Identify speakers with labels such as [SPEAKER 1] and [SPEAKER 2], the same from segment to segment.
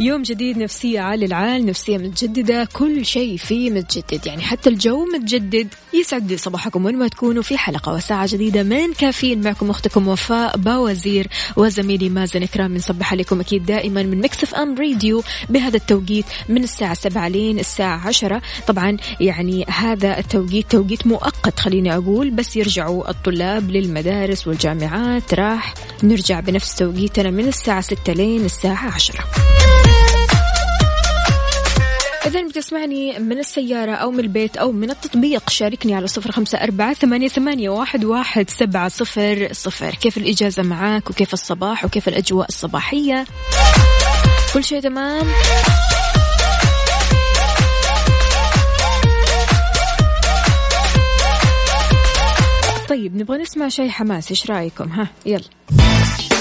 [SPEAKER 1] يوم جديد نفسية عالي العال نفسية متجددة كل شيء فيه متجدد. يعني حتى الجو متجدد. يسعد لي صباحكم وين ما تكونوا. في حلقة وساعة جديدة من كافيين. معكم أختكم وفاء باوزير وزميلي مازن إكرامي. نصبح عليكم أكيد دائما من Mix FM Radio بهذا التوقيت من الساعة سبعة لين الساعة عشرة. طبعا يعني هذا التوقيت توقيت مؤقت خليني أقول. بس يرجعوا الطلاب للمدارس والجامعات. راح نرجع بنفس توقيتنا من الساعة ستة لين الساعة عشرة. إذا بتسمعني من السيارة أو من البيت أو من التطبيق. شاركني على صفر خمسة أربعة ثمانية, ثمانية واحد, واحد سبعة صفر صفر. كيف الإجازة معاك وكيف الصباح وكيف الأجواء الصباحية؟ كل شيء تمام؟ طيب نبغى نسمع شيء حماس. إيش رأيكم؟ ها يلا.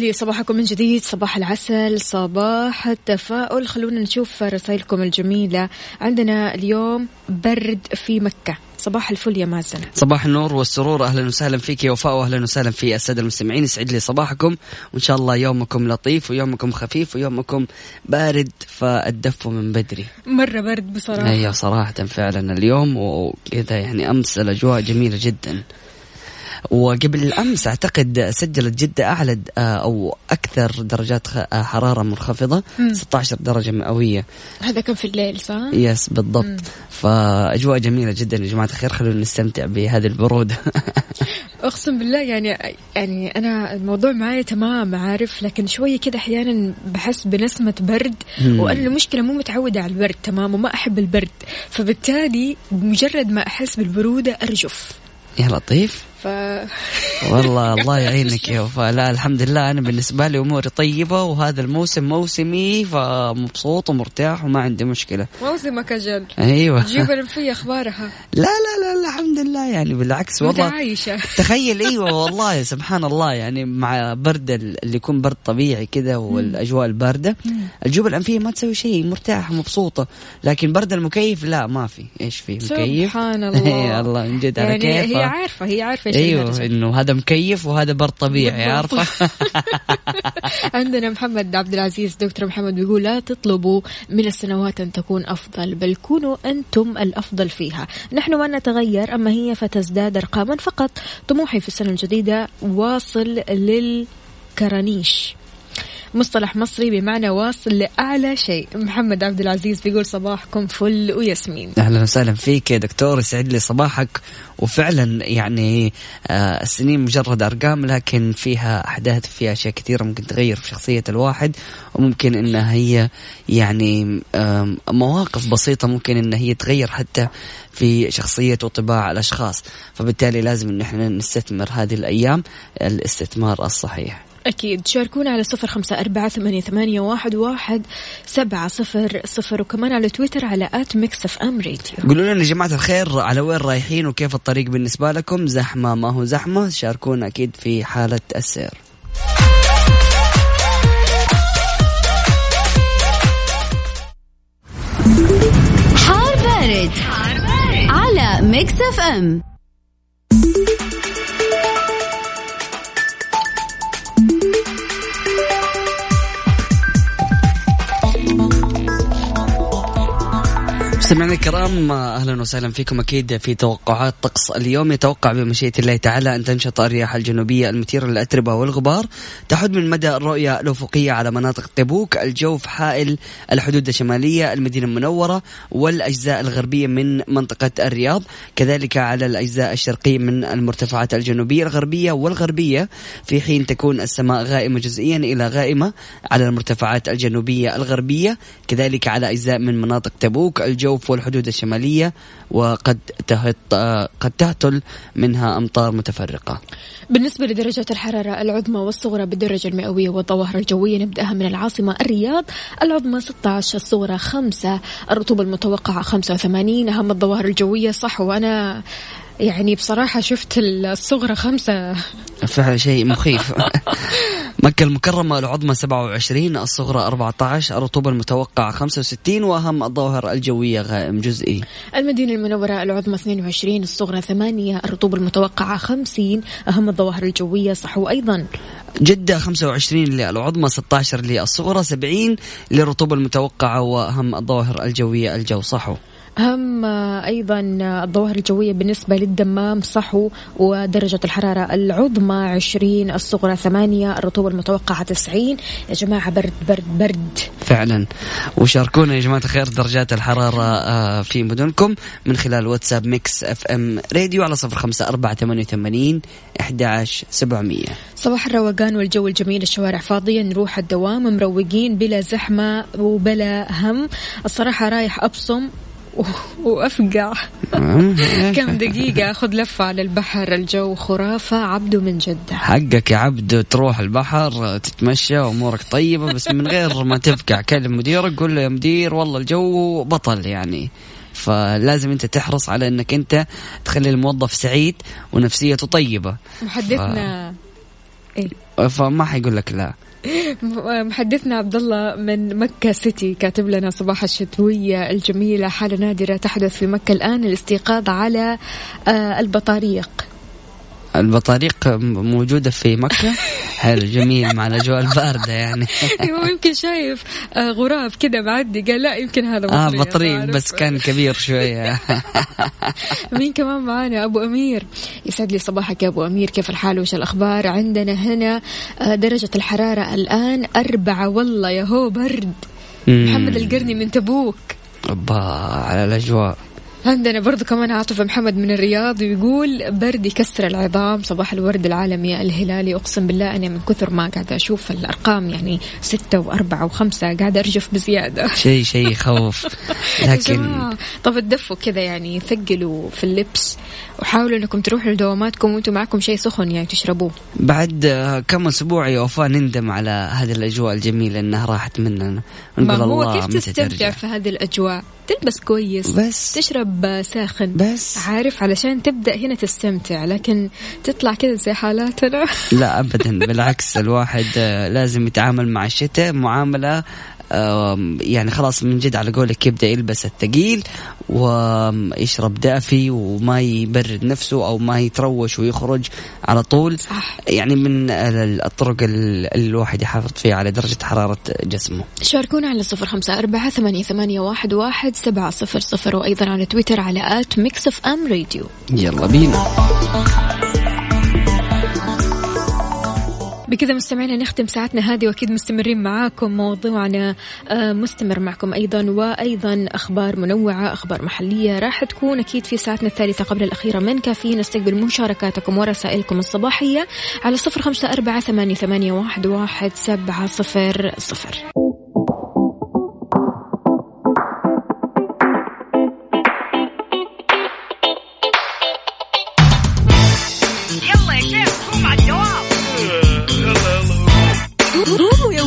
[SPEAKER 1] لي صباحكم من جديد. صباح العسل صباح التفاؤل. خلونا نشوف رسائلكم الجميلة. عندنا اليوم برد في مكة. صباح الفل يا مازن.
[SPEAKER 2] صباح النور والسرور. أهلا وسهلا فيك يا وفاء واهلا وسهلا في السادة المستمعين. يسعد لي صباحكم. وإن شاء الله يومكم لطيف ويومكم خفيف ويومكم بارد فالدفوا من بدري.
[SPEAKER 1] مرة برد بصراحة.
[SPEAKER 2] أيوه صراحة فعلا اليوم. وكذا يعني أمس الأجواء جميلة جدا. وقبل الأمس أعتقد سجلت جدة أعلى أو أكثر درجات حرارة منخفضة 16 درجة مئوية.
[SPEAKER 1] هذا كان في الليل صح؟
[SPEAKER 2] يس بالضبط. مم. فأجواء جميلة جدا يا جماعة الخير خلونا نستمتع بهذه البروده
[SPEAKER 1] أقسم بالله يعني يعني أنا الموضوع معي تمام عارف لكن شوية كذا أحيانا بحس بنسمة برد مم. وأنا المشكلة مو متعودة على البرد تمام وما أحب البرد. فبالتالي بمجرد ما أحس بالبرودة أرجف.
[SPEAKER 2] يا لطيف.
[SPEAKER 1] ف...
[SPEAKER 2] والله الله يعينك يا وفاء. لا الحمد لله أنا بالنسبة لي أموري طيبة وهذا الموسم موسمي فمبسوط ومرتاح وما عندي مشكلة.
[SPEAKER 1] موسمك أجل
[SPEAKER 2] أيوه.
[SPEAKER 1] جيب الانفيه أخبارها.
[SPEAKER 2] لا لا لا, الحمد لله يعني بالعكس والله
[SPEAKER 1] متعايشة.
[SPEAKER 2] تخيل أيوه والله سبحان الله يعني مع برد اللي يكون برد طبيعي كذا والأجواء الباردة الجيوب الانفيه ما تسوي شيء مرتاحه مبسوطة. لكن برد المكيف لا ما في. إيش في مكيف؟
[SPEAKER 1] سبحان الله.
[SPEAKER 2] الله من جد
[SPEAKER 1] يعني هي عارفة هي عارفة. إيش
[SPEAKER 2] أيوه إنه هذا مكيف وهذا برد طبيعي عارفة؟
[SPEAKER 1] عندنا محمد عبد العزيز دكتور محمد بيقول لا تطلبوا من السنوات أن تكون أفضل بل كونوا أنتم الأفضل فيها. نحن ما نتغير أما هي فتزداد ارقاما فقط. طموحي في السنة الجديدة واصل للكرانيش. مصطلح مصري بمعنى واصل لأعلى شيء. محمد عبد العزيز بيقول صباحكم فل وياسمين.
[SPEAKER 2] أهلا وسهلا فيك يا دكتور يسعد لي صباحك. وفعلا يعني آه السنين مجرد أرقام لكن فيها أحداث فيها أشياء كثيرة ممكن تغير في شخصية الواحد. وممكن إنها هي يعني مواقف بسيطة ممكن إن هي تغير حتى في شخصية وطباع الأشخاص. فبالتالي لازم إن إحنا نستثمر هذه الأيام الاستثمار الصحيح.
[SPEAKER 1] أكيد. شاركونا على صفر خمسة أربعة ثمانية, ثمانية واحد, واحد سبعة صفر صفر وكمان على تويتر على at Mix FM Radio.
[SPEAKER 2] قولوا لنا يا جماعة الخير على وين رايحين وكيف الطريق بالنسبة لكم؟ زحمة ما هو زحمة شاركونا أكيد في حالة السير.
[SPEAKER 3] حار بارد, حار بارد. على Mix FM.
[SPEAKER 2] مستمعينا الكرام أهلا وسهلا فيكم. أكيد في توقعات طقس اليوم يتوقع بمشيئة الله تعالى أن تنشط الرياح الجنوبية المثيرة للأتربة والغبار. تحد من مدى الرؤية الأفقية على مناطق تبوك الجوف حائل الحدود الشمالية المدينة المنورة والأجزاء الغربية من منطقة الرياض. كذلك على الأجزاء الشرقية من المرتفعات الجنوبية الغربية والغربية. في حين تكون السماء غائمة جزئيا إلى غائمة على المرتفعات الجنوبية الغربية. كذلك على أجزاء من مناطق تبوك الجوف والحدود الشمالية وقد تهت قد تهطل منها أمطار متفرقة.
[SPEAKER 1] بالنسبة لدرجة الحرارة العظمى والصغرى بالدرجة المئوية والظواهر الجوية نبدأها من العاصمة الرياض. العظمى 16 الصغرى 5 الرطوبة المتوقعة 85 أهم الظواهر الجوية صح وأنا يعني بصراحة شفت الصغرى خمسة.
[SPEAKER 2] فعلا شيء مخيف. مكة المكرمة العظمى 27 الصغرى 14 الرطوبة المتوقعة 65 وأهم الظواهر الجوية غائم جزئي.
[SPEAKER 1] المدينة المنورة العظمى 22 الصغرى 8 الرطوبة المتوقعة 50 أهم الظواهر الجوية صحو أيضا.
[SPEAKER 2] جدة 25 للعظمى 16 للصغرى 70 للرطوبة المتوقعة وأهم الظواهر الجوية الجو صحو.
[SPEAKER 1] أهم أيضا الظواهر الجوية بالنسبة للدمام صحو ودرجة الحرارة العظمى 20 الصغرى 8 الرطوبة المتوقعة 90 يا جماعة برد برد برد.
[SPEAKER 2] فعلا. وشاركونا يا جماعة الخير درجات الحرارة آه، في مدنكم من خلال واتساب Mix FM Radio على صفر خمسة أربعة ثمانية وثمانين أحداش سبعمية.
[SPEAKER 1] صباح الروقان والجو الجميل الشوارع فاضية نروح الدوام مروقين بلا زحمة وبلا هم. الصراحة رايح أبصم. وأفقع. كم دقيقة أخذ لفة على البحر الجو خرافة عبده من جدة.
[SPEAKER 2] حقك يا عبد تروح البحر تتمشى وامورك طيبة بس من غير ما تفقع كلم مديرك قول له يا مدير والله الجو بطل يعني. فلازم أنت تحرص على إنك أنت تخلي الموظف سعيد ونفسيته طيبة.
[SPEAKER 1] محدثنا
[SPEAKER 2] ف... فما حيقول لك لا.
[SPEAKER 1] محدثنا عبد الله من مكة سيتي كاتب لنا صباح الشتوية الجميلة حالة نادرة تحدث في مكة الآن الاستيقاظ على آه، البطاريق.
[SPEAKER 2] البطاريق موجودة في مكة. حلو جميل مع الأجواء الباردة يعني.
[SPEAKER 1] هو يمكن شايف آه، غراب كذا معدي قال لا يمكن هذا
[SPEAKER 2] بطريق آه بطريق بس كان كبير شوية.
[SPEAKER 1] مين كمان معانا؟ أبو أمير. يسعد لي صباحك يا أبو أمير. كيف الحال؟ وش الأخبار؟ عندنا هنا آه، درجة الحرارة الآن أربعة. والله يا هو برد. محمد القرني من تبوك.
[SPEAKER 2] على الأجواء.
[SPEAKER 1] عندنا برضو كمان عاطف محمد من الرياض يقول برد يكسر العظام صباح الورد العالمي الهلالي أقسم بالله أنا من كثر ما قاعدة أشوف الأرقام يعني ستة وأربعة وخمسة قاعدة أرجف بزيادة.
[SPEAKER 2] شيء شيء يخوف لكن
[SPEAKER 1] طب تدفوا كذا يعني ثقلوا في اللبس وحاولوا إنكم تروحوا لدواماتكم وأنتم معكم شيء سخن يعني تشربوه.
[SPEAKER 2] بعد كم أسبوع يا وفاء نندم على هذه الأجواء الجميلة إنها راحت مننا.
[SPEAKER 1] ما هو كيف تستمتع في هذه الأجواء؟ تلبس كويس.
[SPEAKER 2] بس.
[SPEAKER 1] تشرب ساخن.
[SPEAKER 2] بس.
[SPEAKER 1] عارف علشان تبدأ هنا تستمتع لكن تطلع كذا زي حالاتنا.
[SPEAKER 2] لا ابدا. بالعكس الواحد لازم يتعامل مع الشتاء معاملة يعني خلاص من جد على قولك يبدأ يلبس الثقيل ويشرب دافي وما يبرد نفسه أو ما يتروش ويخرج على طول.
[SPEAKER 1] صح.
[SPEAKER 2] يعني من الطرق اللي الواحد يحافظ فيها على درجة حرارة جسمه.
[SPEAKER 1] شاركونا على صفر خمسة أربعة ثمانية, ثمانية واحد, واحد سبعة صفر صفر وأيضا على تويتر على at Mix FM Radio.
[SPEAKER 2] يلا بينا.
[SPEAKER 1] بكذا مستمعينا نختم ساعتنا هذه وأكيد مستمرين معاكم موضوعنا آه، مستمر معكم أيضا وأيضا أخبار منوعة أخبار محلية. راح تكون أكيد في ساعتنا الثالثة قبل الأخيرة من كافيين نستقبل مشاركاتكم ورسائلكم الصباحية على صفر خمسة أربعة ثمانية, واحد, واحد سبعة صفر صفر.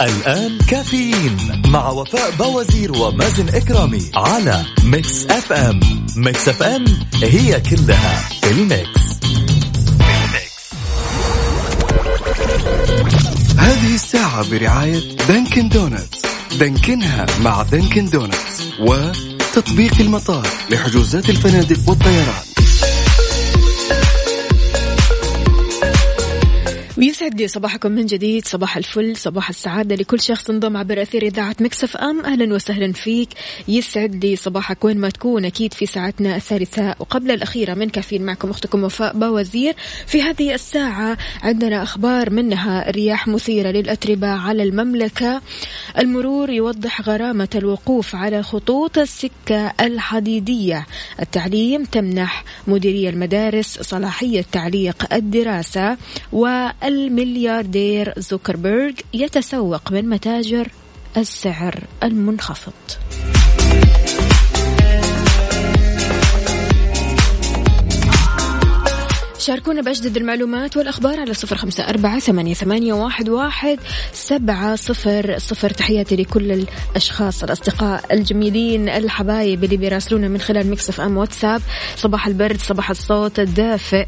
[SPEAKER 4] الآن كافيين مع وفاء باوزير ومازن إكرامي على Mix FM. Mix FM هي كلها في ال mix.
[SPEAKER 5] هذه الساعة برعاية Dunkin' Donuts. دانكنها مع Dunkin' Donuts وتطبيق المطار لحجوزات الفنادق والطيران
[SPEAKER 1] ويسعد لي صباحكم من جديد صباح الفل صباح السعادة لكل شخص انضم عبر أثير إذاعة Mix FM. أهلا وسهلا فيك. يسعد لي صباحك وين ما تكون أكيد في ساعتنا الثالثة وقبل الأخيرة من كافيين معكم أختكم وفاء باوزير في هذه الساعة عندنا أخبار منها رياح مثيرة للأتربة على المملكة. المرور يوضح غرامة الوقوف على خطوط السكة الحديدية. التعليم تمنح مديري المدارس صلاحية تعليق الدراسة و الملياردير زوكربيرج يتسوق من متاجر السعر المنخفض. شاركونا بأجدد المعلومات والأخبار على صفر خمسة أربعة ثمانية, واحد, سبعة صفر صفر. تحياتي لكل الأشخاص الأصدقاء الجميلين الحبايب اللي بيراسلونا من خلال مكسف أم واتساب. صباح البرد صباح الصوت الدافئ.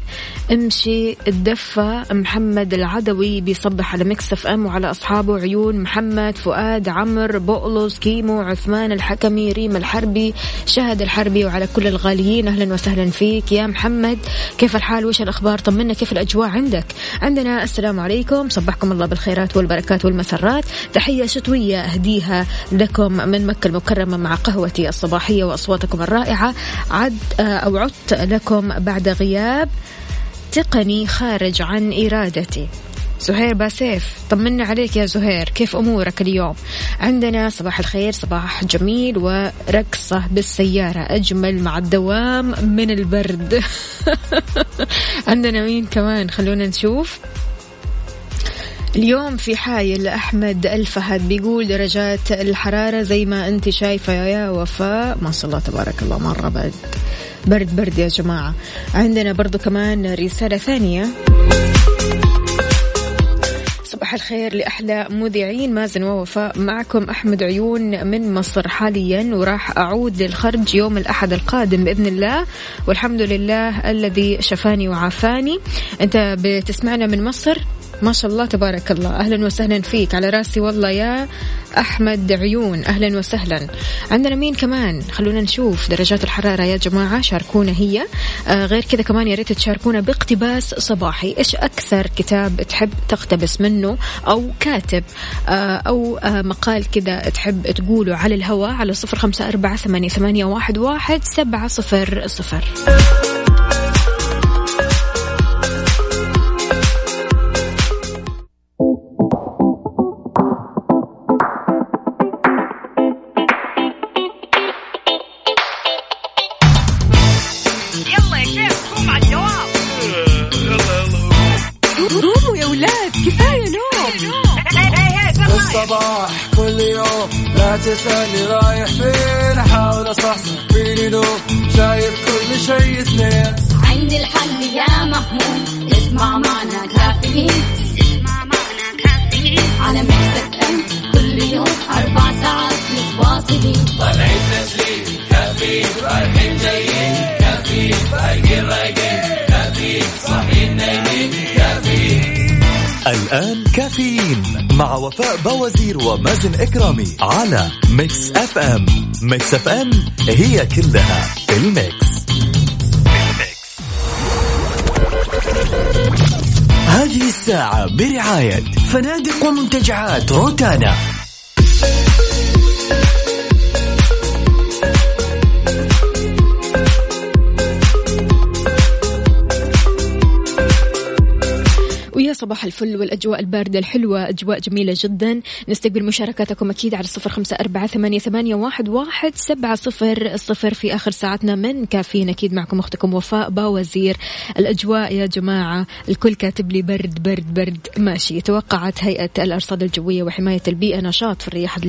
[SPEAKER 1] امشي الدفة. محمد العدوي بيصبح على مكسف أم وعلى أصحابه. عيون محمد فؤاد عمر بؤلوز كيمو عثمان الحكمي ريم الحربي شهد الحربي وعلى كل الغاليين أهلا وسهلا فيك. يا محمد كيف الحال؟ وش الأخبار. طمنا كيف الأجواء عندك؟ عندنا السلام عليكم. صبحكم الله بالخيرات والبركات والمسرات. تحية شتوية أهديها لكم من مكة المكرمة مع قهوتي الصباحية وأصواتكم الرائعة. عد أو عدت لكم بعد غياب تقني خارج عن إرادتي. زهير باسيف. طمنا عليك يا زهير كيف أمورك اليوم؟ عندنا صباح الخير صباح جميل ورقصة بالسيارة أجمل مع الدوام من البرد. عندنا مين كمان؟ خلونا نشوف. اليوم في حايل أحمد الفهد بيقول درجات الحرارة زي ما أنت شايفة يا وفاء. ما شاء الله تبارك الله مرة برد. برد برد يا جماعة. عندنا برضو كمان رسالة ثانية. صباح الخير لأحلى مذيعين. مازن ووفاء معكم. أحمد عيون من مصر حاليا وراح أعود للخرج يوم الأحد القادم بإذن الله. والحمد لله الذي شفاني وعافاني. أنت بتسمعنا من مصر؟ ما شاء الله تبارك الله. أهلا وسهلا فيك. على رأسي والله يا أحمد عيون. أهلا وسهلا. عندنا مين كمان؟ خلونا نشوف. درجات الحرارة يا جماعة شاركونا هي. آه غير كذا كمان يا ريت تشاركونا باقتباس صباحي. إيش أكثر كتاب تحب تقتبس منه أو كاتب؟ آه أو آه مقال كذا تحب تقوله على الهواء على صفر خمسة أربعة ثمانية, واحد, واحد سبعة صفر صفر.
[SPEAKER 4] الآن كافيين مع وفاء باوزير ومازن إكرامي على Mix FM. Mix FM هي كلها في ال mix. هذه الساعة برعاية فنادق ومنتجعات روتانا.
[SPEAKER 1] صباح الفل والأجواء الباردة الحلوة أجواء جميلة جدا. نستقبل مشاركاتكم أكيد على صفر خمسة أربعة ثمانية, واحد سبعة صفر صفر في آخر ساعتنا من كافيين. أكيد معكم أختكم وفاء باوزير. الأجواء يا جماعة الكل كاتب لي برد برد برد. ماشي. توقعت هيئة الأرصاد الجوية وحماية البيئة نشاط في الرياح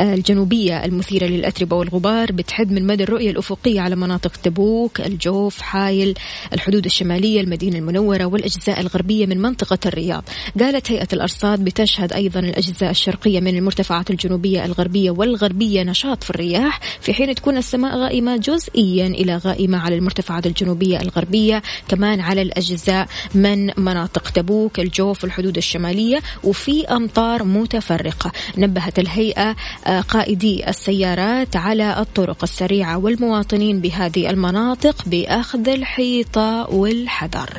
[SPEAKER 1] الجنوبية المثيرة للأتربة والغبار بتحد من مدى الرؤية الأفقية على مناطق تبوك الجوف حايل الحدود الشمالية المدينة المنورة والأجزاء الغربية من منطقة الرياض. قالت هيئة الأرصاد بتشهد أيضا الأجزاء الشرقية من المرتفعات الجنوبية الغربية والغربية نشاط في الرياح في حين تكون السماء غائمة جزئيا إلى غائمة على المرتفعات الجنوبية الغربية كمان على الأجزاء من مناطق تبوك الجوف الحدود الشمالية وفي أمطار متفرقة. نبهت الهيئة آه، قائدي السيارات على الطرق السريعة والمواطنين بهذه المناطق بأخذ الحيطة والحذر.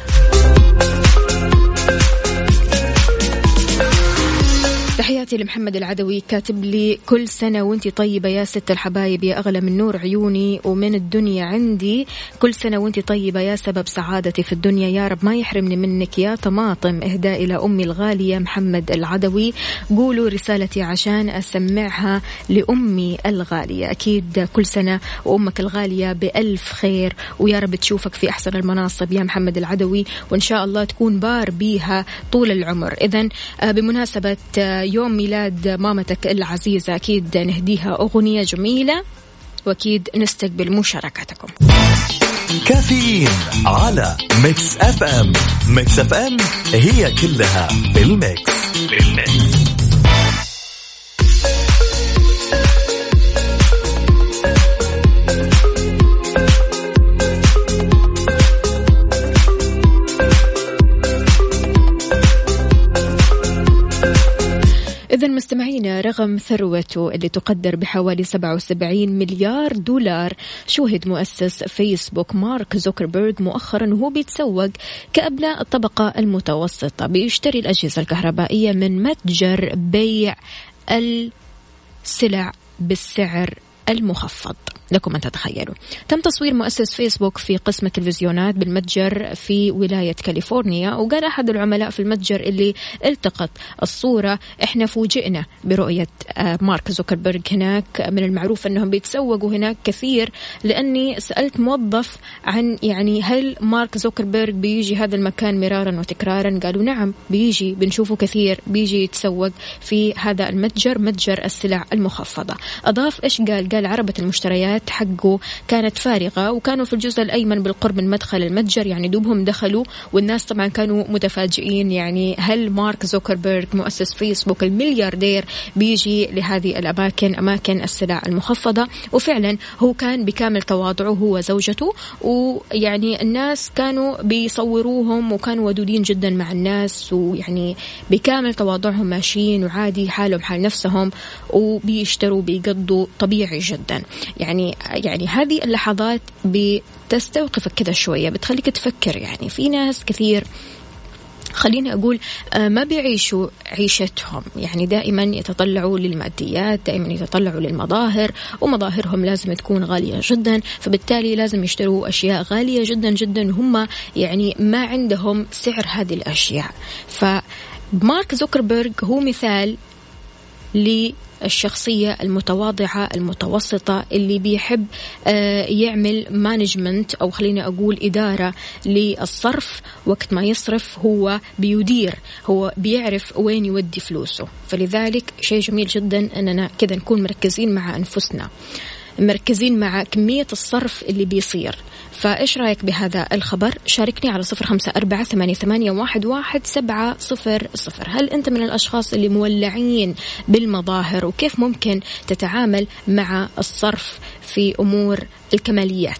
[SPEAKER 1] تحياتي لمحمد العدوي كاتب لي كل سنة وانتي طيبة يا ست الحبايب يا أغلى من نور عيوني ومن الدنيا عندي. كل سنة وانتي طيبة يا سبب سعادتي في الدنيا. يا رب ما يحرمني منك يا طماطم إهداء إلى أمي الغالية محمد العدوي. قولوا رسالتي عشان أسمعها لأمي الغالية. أكيد كل سنة وأمك الغالية بألف خير. ويا رب تشوفك في أحسن المناصب يا محمد العدوي وإن شاء الله تكون بار بيها طول العمر. إذا آه، بمناسبة آه، يوم ميلاد مامتك العزيزة. أكيد نهديها أغنية جميلة وأكيد نستقبل مشاركتكم.
[SPEAKER 4] كافيين على Mix FM. Mix FM هي كلها بال mix
[SPEAKER 1] بال mix مستمعينا رغم ثروته اللي تقدر بحوالي 77 مليار دولار. شوهد مؤسس فيسبوك؟ مارك زوكربيرغ مؤخرا وهو بيتسوق كأبناء الطبقة المتوسطة. بيشتري الأجهزة الكهربائية من متجر بيع السلع بالسعر المخفض. لكم أن تتخيلوا. تم تصوير مؤسس فيسبوك في قسم التلفزيونات بالمتجر في ولاية كاليفورنيا وقال أحد العملاء في المتجر اللي التقط الصورة إحنا فوجئنا برؤية آه، مارك زوكربيرج هناك. من المعروف أنهم بيتسوقوا هناك كثير. لأني سألت موظف عن يعني هل مارك زوكربيرج بيجي هذا المكان مرارا وتكرارا؟ قالوا نعم بيجي بنشوفه كثير. بيجي يتسوق في هذا المتجر متجر السلع المخفضة. أضاف إيش قال؟ قال عربة المشتريات حقه كانت فارغة وكانوا في الجزء الأيمن بالقرب من مدخل المتجر يعني دوبهم دخلوا والناس طبعا كانوا متفاجئين يعني هل مارك زوكربيرج مؤسس فيسبوك الملياردير بيجي لهذه الأماكن أماكن السلع المخفضة؟ وفعلا هو كان بكامل تواضعه هو زوجته ويعني الناس كانوا بيصوروهم وكانوا ودودين جدا مع الناس ويعني بكامل تواضعهم ماشيين وعادي حالهم حال نفسهم وبيشتروا بيقضوا طبيعي جدا. يعني يعني هذه اللحظات بتستوقفك كذا شوية بتخليك تفكر يعني. في ناس كثير خليني أقول آه، ما بيعيشوا عيشتهم. يعني دائما يتطلعوا للماديات دائما يتطلعوا للمظاهر ومظاهرهم لازم تكون غالية جدا فبالتالي لازم يشتروا أشياء غالية جدا جدا. هم يعني ما عندهم سعر هذه الأشياء. فمارك زوكربيرج هو مثال الشخصية المتواضعة المتوسطة اللي بيحب آه، يعمل مانجمنت أو خليني أقول إدارة للصرف. وقت ما يصرف هو بيدير هو بيعرف وين يودي فلوسه. فلذلك شيء جميل جدا أننا كذا نكون مركزين مع أنفسنا. مركزين مع كمية الصرف اللي بيصير. فإيش رأيك بهذا الخبر؟ شاركني على صفر خمسة أربعة ثمانية, واحد سبعة صفر صفر. هل أنت من الأشخاص اللي مولعين بالمظاهر وكيف ممكن تتعامل مع الصرف في أمور الكماليات؟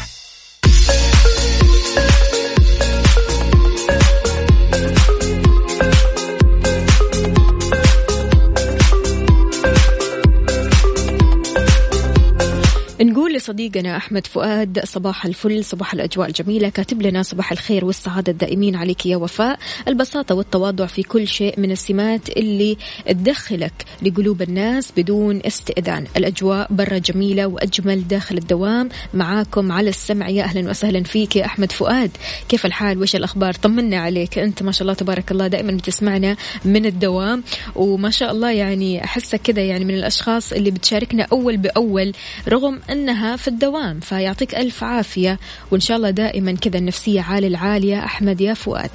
[SPEAKER 1] نقول لصديقنا أحمد فؤاد صباح الفل صباح الأجواء الجميلة. كاتب لنا صباح الخير والسعادة الدائمين عليك يا وفاء. البساطة والتواضع في كل شيء من السمات اللي تدخلك لقلوب الناس بدون استئذان. الأجواء برا جميلة وأجمل داخل الدوام. معاكم على السمع يا أهلا وسهلا فيك يا أحمد فؤاد. كيف الحال؟ وش الأخبار؟ طمنا عليك. أنت ما شاء الله تبارك الله دائما بتسمعنا من الدوام. وما شاء الله يعني أحسك كذا يعني من الأشخاص اللي بتشاركنا أول بأول رغم أنها في الدوام فيعطيك ألف عافية وإن شاء الله دائما كذا النفسية عالي العالية. أحمد يا فؤاد.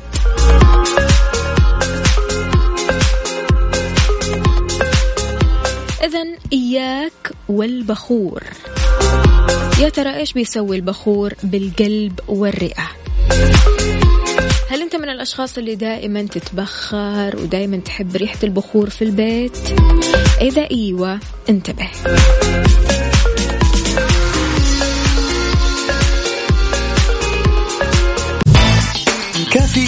[SPEAKER 1] إذا إياك والبخور. يا ترى إيش بيسوي البخور بالقلب والرئة؟ هل أنت من الأشخاص اللي دائما تتبخر ودائما تحب ريحة البخور في البيت؟ إذا إيوة انتبه.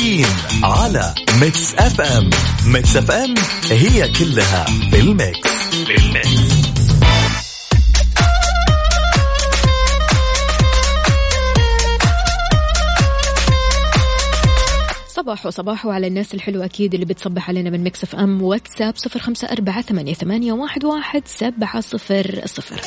[SPEAKER 4] كافيين على Mix FM Mix FM هي كلها في ال mix. في ال mix
[SPEAKER 1] صباح وصباح على الناس الحلوة أكيد اللي بتصبح علينا من Mix FM واتساب صفر خمسة أربعة ثمانية, ثمانية واحد, واحد سبعة صفر صفر.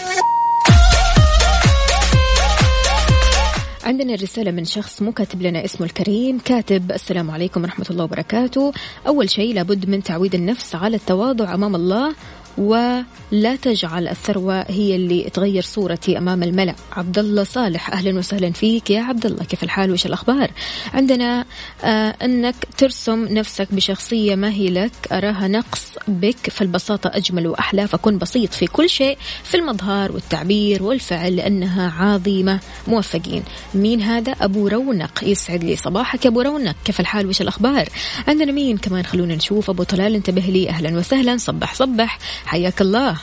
[SPEAKER 1] عندنا رسالة من شخص مو كاتب لنا اسمه الكريم كاتب السلام عليكم ورحمة الله وبركاته. أول شيء لابد من تعويد النفس على التواضع أمام الله ولا تجعل الثروة هي اللي تغير صورتي أمام الملأ. عبد الله صالح أهلا وسهلا فيك يا عبد الله كيف الحال؟ وش الأخبار؟ عندنا آه أنك ترسم نفسك بشخصية ما هي لك أراها نقص بك فالبساطة أجمل وأحلى. فكن بسيط في كل شيء في المظهر والتعبير والفعل لأنها عظيمة. موفقين. مين هذا؟ أبو رونق. يسعد لي صباحك يا أبو رونق. كيف الحال؟ وش الأخبار؟ عندنا مين كمان؟ خلونا نشوف. أبو طلال انتبه لي. أهلا وسهلا. صبح صبح. حياك الله.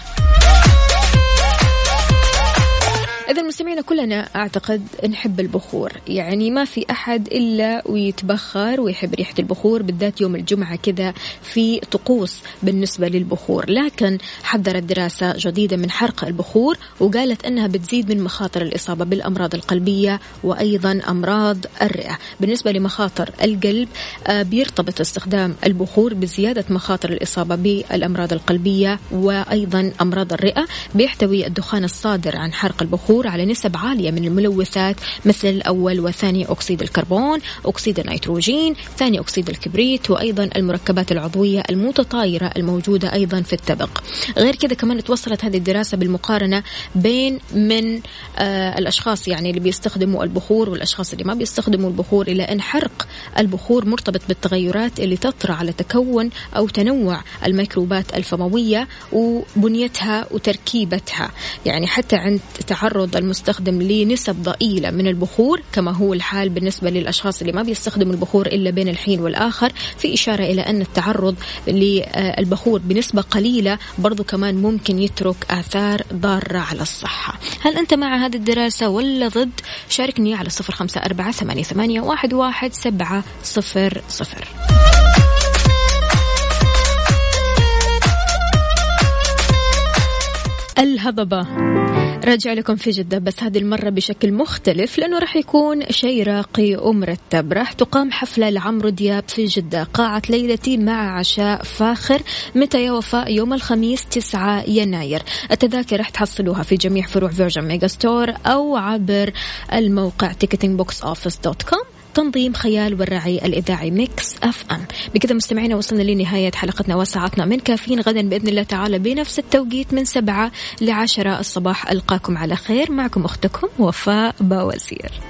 [SPEAKER 1] إذا المستمعين كلنا أعتقد نحب البخور. يعني ما في أحد إلا ويتبخر ويحب ريحة البخور بالذات يوم الجمعة كذا في طقوس بالنسبة للبخور. لكن حذرت دراسة جديدة من حرق البخور وقالت أنها بتزيد من مخاطر الإصابة بالأمراض القلبية وأيضا أمراض الرئة. بالنسبة لمخاطر القلب آه، بيرتبط استخدام البخور بزيادة مخاطر الإصابة بالأمراض القلبية وأيضا أمراض الرئة. بيحتوي الدخان الصادر عن حرق البخور البخور على نسب عالية من الملوثات مثل الأول وثاني أكسيد الكربون أكسيد النيتروجين ثاني أكسيد الكبريت وأيضا المركبات العضوية المتطايرة الموجودة أيضا في التبق غير كذا كمان توصلت هذه الدراسة بالمقارنة بين من آه الأشخاص يعني اللي بيستخدموا البخور والأشخاص اللي ما بيستخدموا البخور إلى أن حرق البخور مرتبط بالتغيرات اللي تطرأ على تكون أو تنوع الميكروبات الفموية وبنيتها وتركيبتها. يعني حتى عند تعرض يتعرض المستخدم لنسب ضئيلة من البخور كما هو الحال بالنسبة للأشخاص اللي ما بيستخدموا البخور إلا بين الحين والآخر في إشارة إلى أن التعرض للبخور بنسبة قليلة برضو كمان ممكن يترك آثار ضارة على الصحة. هل أنت مع هذه الدراسة ولا ضد؟ شاركني على صفر خمسة أربعة ثمانية, واحد سبعة صفر صفر. الهضبة. راجع لكم في جدة بس هذه المرة بشكل مختلف لأنه راح يكون شيء راقي ومرتب راح تقام حفلة لعمرو دياب في جدة قاعة ليلتي مع عشاء فاخر متى يا وفاء يوم الخميس 9 يناير. التذاكر راح تحصلوها في جميع فروع Virgin Megastore أو عبر الموقع ticketing تنظيم خيال والراعي الإذاعي Mix FM. بكذا مستمعينا وصلنا لنهاية حلقتنا وساعتنا. من كافيين غدا بإذن الله تعالى بنفس التوقيت من سبعة لعشرة. الصباح ألقاكم على خير. معكم أختكم وفاء باوزير.